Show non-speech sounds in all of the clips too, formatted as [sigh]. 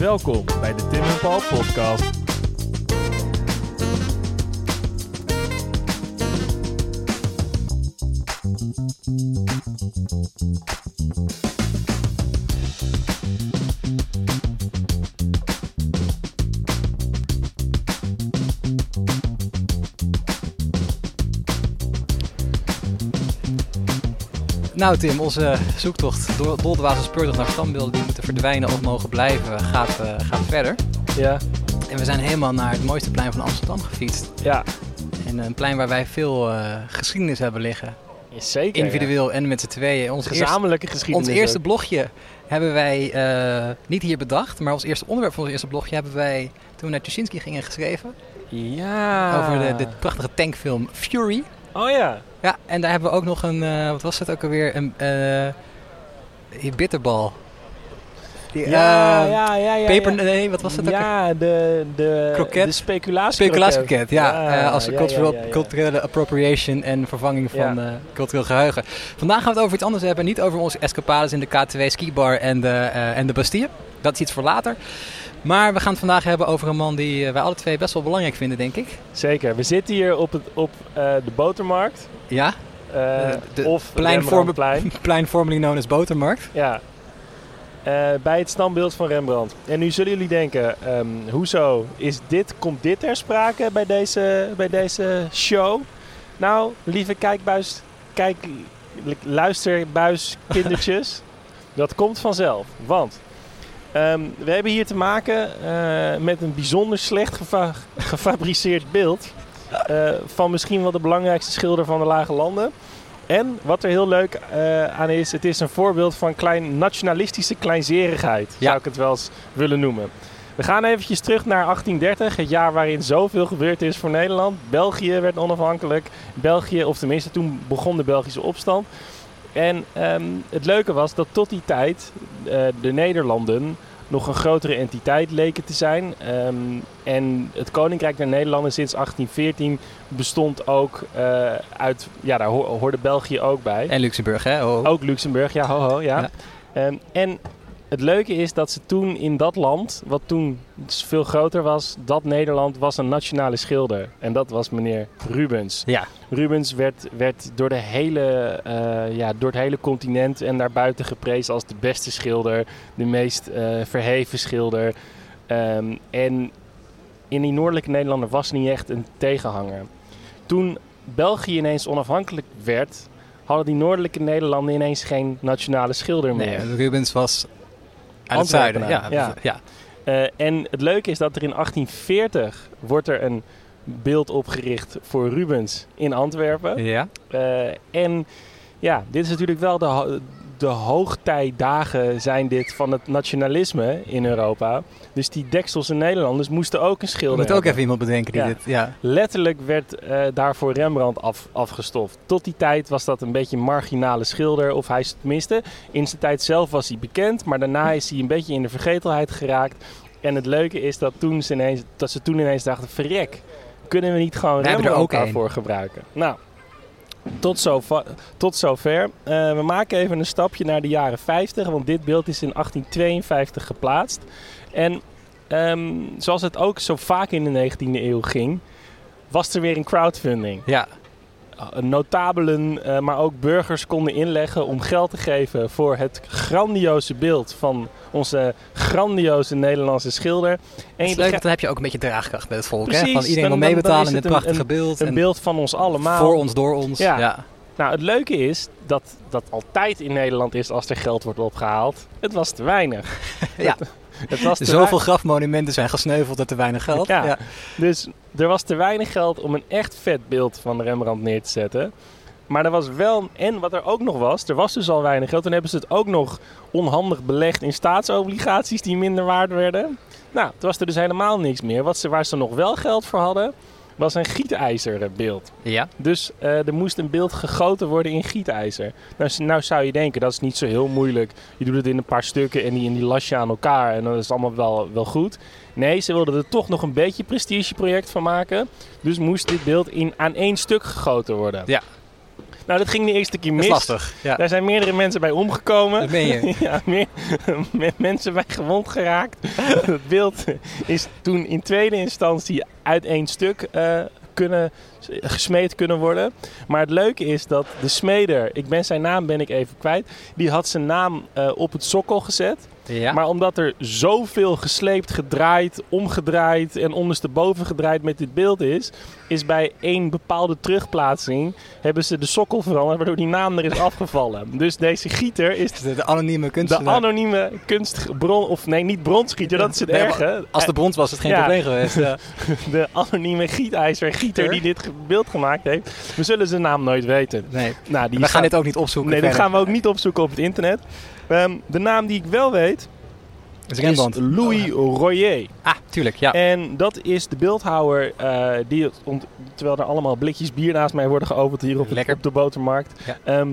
Welkom bij de Tim en Paul podcast. Nou Tim, onze zoektocht door Doldwaas speurtocht naar standbeelden die moeten verdwijnen of mogen blijven gaat, eh, gaat verder. Ja, En we zijn helemaal naar het mooiste plein van Amsterdam gefietst. ja. En een plein waar wij veel eh, geschiedenis hebben liggen. zeker. Individueel en met z'n tweeën. Ons Gezamenlijke geschiedenis. ons eerste ook. blogje hebben wij eh, niet hier bedacht, maar als eerste onderwerp van ons eerste blogje hebben wij toen we naar Tuschinski gingen geschreven. Ja. Over de, de prachtige tankfilm Fury. Oh ja. Ja, en daar hebben we ook nog een, eh, wat was het ook alweer, een eh, bitterbal. Die, Ja, eh, ja, ja, ja. Peper, nee, wat was dat ook? Ja, de, de, Kroket? de speculatie. Ja. als cultureel, culturele appropriation en vervanging van eh, cultureel geheugen. Vandaag gaan we het over iets anders hebben. Niet over onze escapades in de K2 skibar en de, eh, en de Bastille. Dat is iets voor later. Maar we gaan het vandaag hebben over een man die eh, wij alle twee best wel belangrijk vinden, denk ik. Zeker. We zitten hier op, het, op de botermarkt. Ja, Eh, de of plein Rembrandtplein. [laughs] plein formerly known as Botermarkt. Ja. Eh, bij het standbeeld van Rembrandt. En nu zullen jullie denken, ehm, hoezo is dit, komt dit ter sprake bij deze, bij deze show? Nou, lieve kijkbuis, kijk, luisterbuis [laughs] kindertjes, dat komt vanzelf. Want ehm, we hebben hier te maken eh, met een bijzonder slecht gefa- gefabriceerd beeld eh, van misschien wel de belangrijkste schilder van de Lage Landen. En wat er heel leuk eh, aan is, het is een voorbeeld van klein nationalistische kleinzerigheid, Ja. zou ik het wel eens willen noemen. We gaan eventjes terug naar 1830, het jaar waarin zoveel gebeurd is voor Nederland. België werd onafhankelijk. België, of tenminste toen begon de Belgische opstand. En ehm, het leuke was dat tot die tijd eh, de Nederlanden nog een grotere entiteit leken te zijn. Ehm, en het Koninkrijk der Nederlanden sinds 1814 bestond ook eh, uit... Ja, daar ho- hoorde België ook bij. En Luxemburg, hè? Oh. Ook Luxemburg, ja, ho, ho, ja. Ja. Ehm, en het leuke is dat ze toen in dat land, wat toen dus veel groter was, dat Nederland was een nationale schilder. En dat was meneer Rubens. Ja, Rubens werd, werd door, de hele, eh, ja, door het hele continent en daarbuiten geprezen als de beste schilder, de meest eh, verheven schilder. Ehm, en in die noordelijke Nederlanden was niet echt een tegenhanger. Toen België ineens onafhankelijk werd, hadden die noordelijke Nederlanden ineens geen nationale schilder meer. nee, Rubens was zuiden. Ja, ja. ja. Eh, en het leuke is dat er in 1840 wordt er een beeld opgericht voor Rubens in Antwerpen. ja. Eh, en ja, dit is natuurlijk wel de, de hoogtijdagen zijn dit van het nationalisme in Europa. Dus die Dekselse Nederlanders moesten ook een schilder moeten ook hebben. even iemand bedenken die Ja. dit... Ja. Letterlijk werd eh, daarvoor Rembrandt af, afgestoft. Tot die tijd was dat een beetje een marginale schilder. Of hij is tenminste, in zijn tijd zelf was hij bekend. Maar daarna is hij een beetje in de vergetelheid geraakt. En het leuke is dat, toen ze, ineens, dat ze toen ineens dachten, verrek, kunnen we niet gewoon Rembrandt ook daarvoor gebruiken? Nou, tot, zo, tot zover. Eh, we maken even een stapje naar de jaren 50, want dit beeld is in 1852 geplaatst. En ehm, zoals het ook zo vaak in de 19e eeuw ging, was er weer een crowdfunding. ja. Uh, Notabelen, eh, maar ook burgers konden inleggen om geld te geven voor het grandioze beeld van onze grandioze Nederlandse schilder. En Het je leuk, dan heb je ook een beetje draagkracht bij het volk. hè? Van iedereen wil meebetalen in dit een- prachtige beeld. een en beeld van ons allemaal. Voor ons, door ons. Ja. Ja. Nou, het leuke is dat dat altijd in Nederland is als er geld wordt opgehaald. Het was te weinig. [laughs] Ja. [laughs] Het was te Zoveel grafmonumenten zijn gesneuveld met te weinig geld. Ja. Ja. Dus er was te weinig geld om een echt vet beeld van Rembrandt neer te zetten. Maar er was wel, en wat er ook nog was, er was dus al weinig geld. Toen hebben ze het ook nog onhandig belegd in staatsobligaties die minder waard werden. Nou, toen was er dus helemaal niks meer. Wat ze, waar ze nog wel geld voor hadden, was een gietijzerbeeld. Ja. Dus eh, er moest een beeld gegoten worden in gietijzer. Nou, nou zou je denken, dat is niet zo heel moeilijk. Je doet het in een paar stukken en die, en die las je aan elkaar en dan is het allemaal wel, wel goed. Nee, ze wilden er toch nog een beetje prestigeproject van maken. Dus moest dit beeld in, aan één stuk gegoten worden. Ja. Nou, dat ging de eerste keer Dat mis. is lastig. Ja. Daar zijn meerdere mensen bij omgekomen. Dat meen je. [laughs] ja, meer, [laughs] met mensen bij gewond geraakt. [laughs] Het beeld is toen in tweede instantie uit één stuk eh, kunnen, gesmeed kunnen worden. Maar het leuke is dat de smeder, ik ben zijn naam ben ik even kwijt, die had zijn naam eh, op het sokkel gezet. Ja. Maar omdat er zoveel gesleept, gedraaid, omgedraaid en ondersteboven gedraaid met dit beeld is, is bij één bepaalde terugplaatsing hebben ze de sokkel veranderd, waardoor die naam er is afgevallen. Dus deze gieter is de, de anonieme de kunstenaar. anonieme kunstbron, of nee, niet bronsgieter, dat is het Nee, erge. Als de brons was het geen Ja. probleem geweest. Ja. [laughs] De anonieme gietijzer, gieter die dit beeld gemaakt heeft. We zullen zijn naam nooit weten. Nee. Nou, die We gaan dit ook niet opzoeken. Nee, dat verder. gaan we ook niet opzoeken op het internet. Ehm, de naam die ik wel weet is. Louis Royer. Ah, tuurlijk. Ja. En dat is de beeldhouwer eh, die, het terwijl er allemaal blikjes bier naast mij worden geopend hier op, Lekker. op de botermarkt. Ja. Ehm,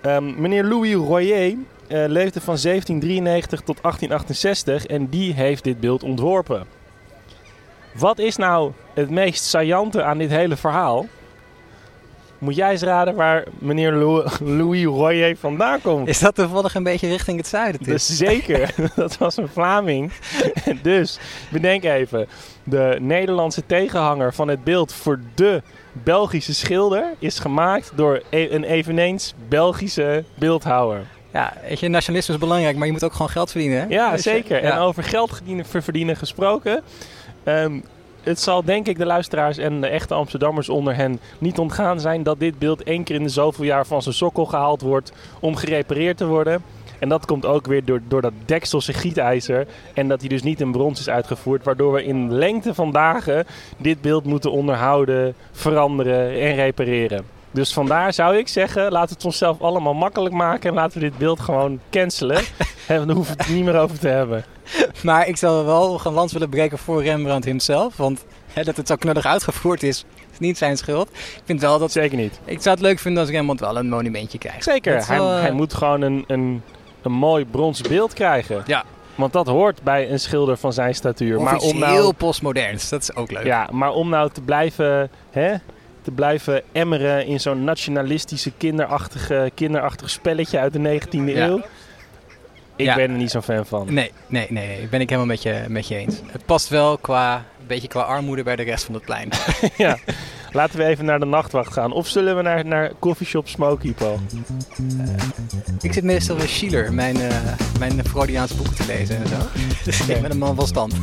ehm, meneer Louis Royer eh, leefde van 1793 tot 1868 en die heeft dit beeld ontworpen. Wat is nou het meest saillante aan dit hele verhaal? Moet jij eens raden waar meneer Lou- Louis Royer vandaan komt? Is dat toevallig een beetje richting het zuiden? Dus zeker, [laughs] [laughs] dat was een Vlaming. [laughs] dus bedenk even, de Nederlandse tegenhanger van het beeld voor de Belgische schilder is gemaakt door e- een eveneens Belgische beeldhouwer. Ja, weet je, nationalisme is belangrijk, maar je moet ook gewoon geld verdienen. Hè? Ja, Dus, zeker. ja. En over geld verdienen, ver- verdienen gesproken. ehm, het zal denk ik de luisteraars en de echte Amsterdammers onder hen niet ontgaan zijn dat dit beeld één keer in de zoveel jaar van zijn sokkel gehaald wordt om gerepareerd te worden. En dat komt ook weer door, door dat dekselse gietijzer. En dat hij dus niet in brons is uitgevoerd. Waardoor we in lengte van dagen dit beeld moeten onderhouden, veranderen en repareren. Dus vandaar zou ik zeggen, laten we het onszelf allemaal makkelijk maken. En laten we dit beeld gewoon cancelen. [laughs] en dan hoeven we het er niet meer over te hebben. Maar ik zou wel een lans willen breken voor Rembrandt himself. Want hè, dat het zo knullig uitgevoerd is, is niet zijn schuld. Ik vind wel dat... Zeker niet. Ik zou het leuk vinden als Rembrandt wel een monumentje krijgt. Zeker, hij, wel, eh, hij moet gewoon een, een, een mooi brons beeld krijgen. Ja. Want dat hoort bij een schilder van zijn statuur. Of maar iets om nou, heel postmoderns, dat is ook leuk. ja, maar om nou te blijven, hè, te blijven emmeren in zo'n nationalistische, kinderachtige, kinderachtig spelletje uit de 19e Ja. eeuw. Ik Ja. ben er niet zo'n fan van. Nee, nee, nee, ben ik helemaal met je, met je eens. Het past wel qua, een beetje qua armoede bij de rest van het plein. [laughs] ja. Laten we even naar de nachtwacht gaan. Of zullen we naar, naar Coffeeshop Smoky, Paul? ik zit meestal bij Schiller, mijn, eh mijn Freudiaanse boeken te lezen en zo. [laughs] Dus ik ben een man van stand. [laughs]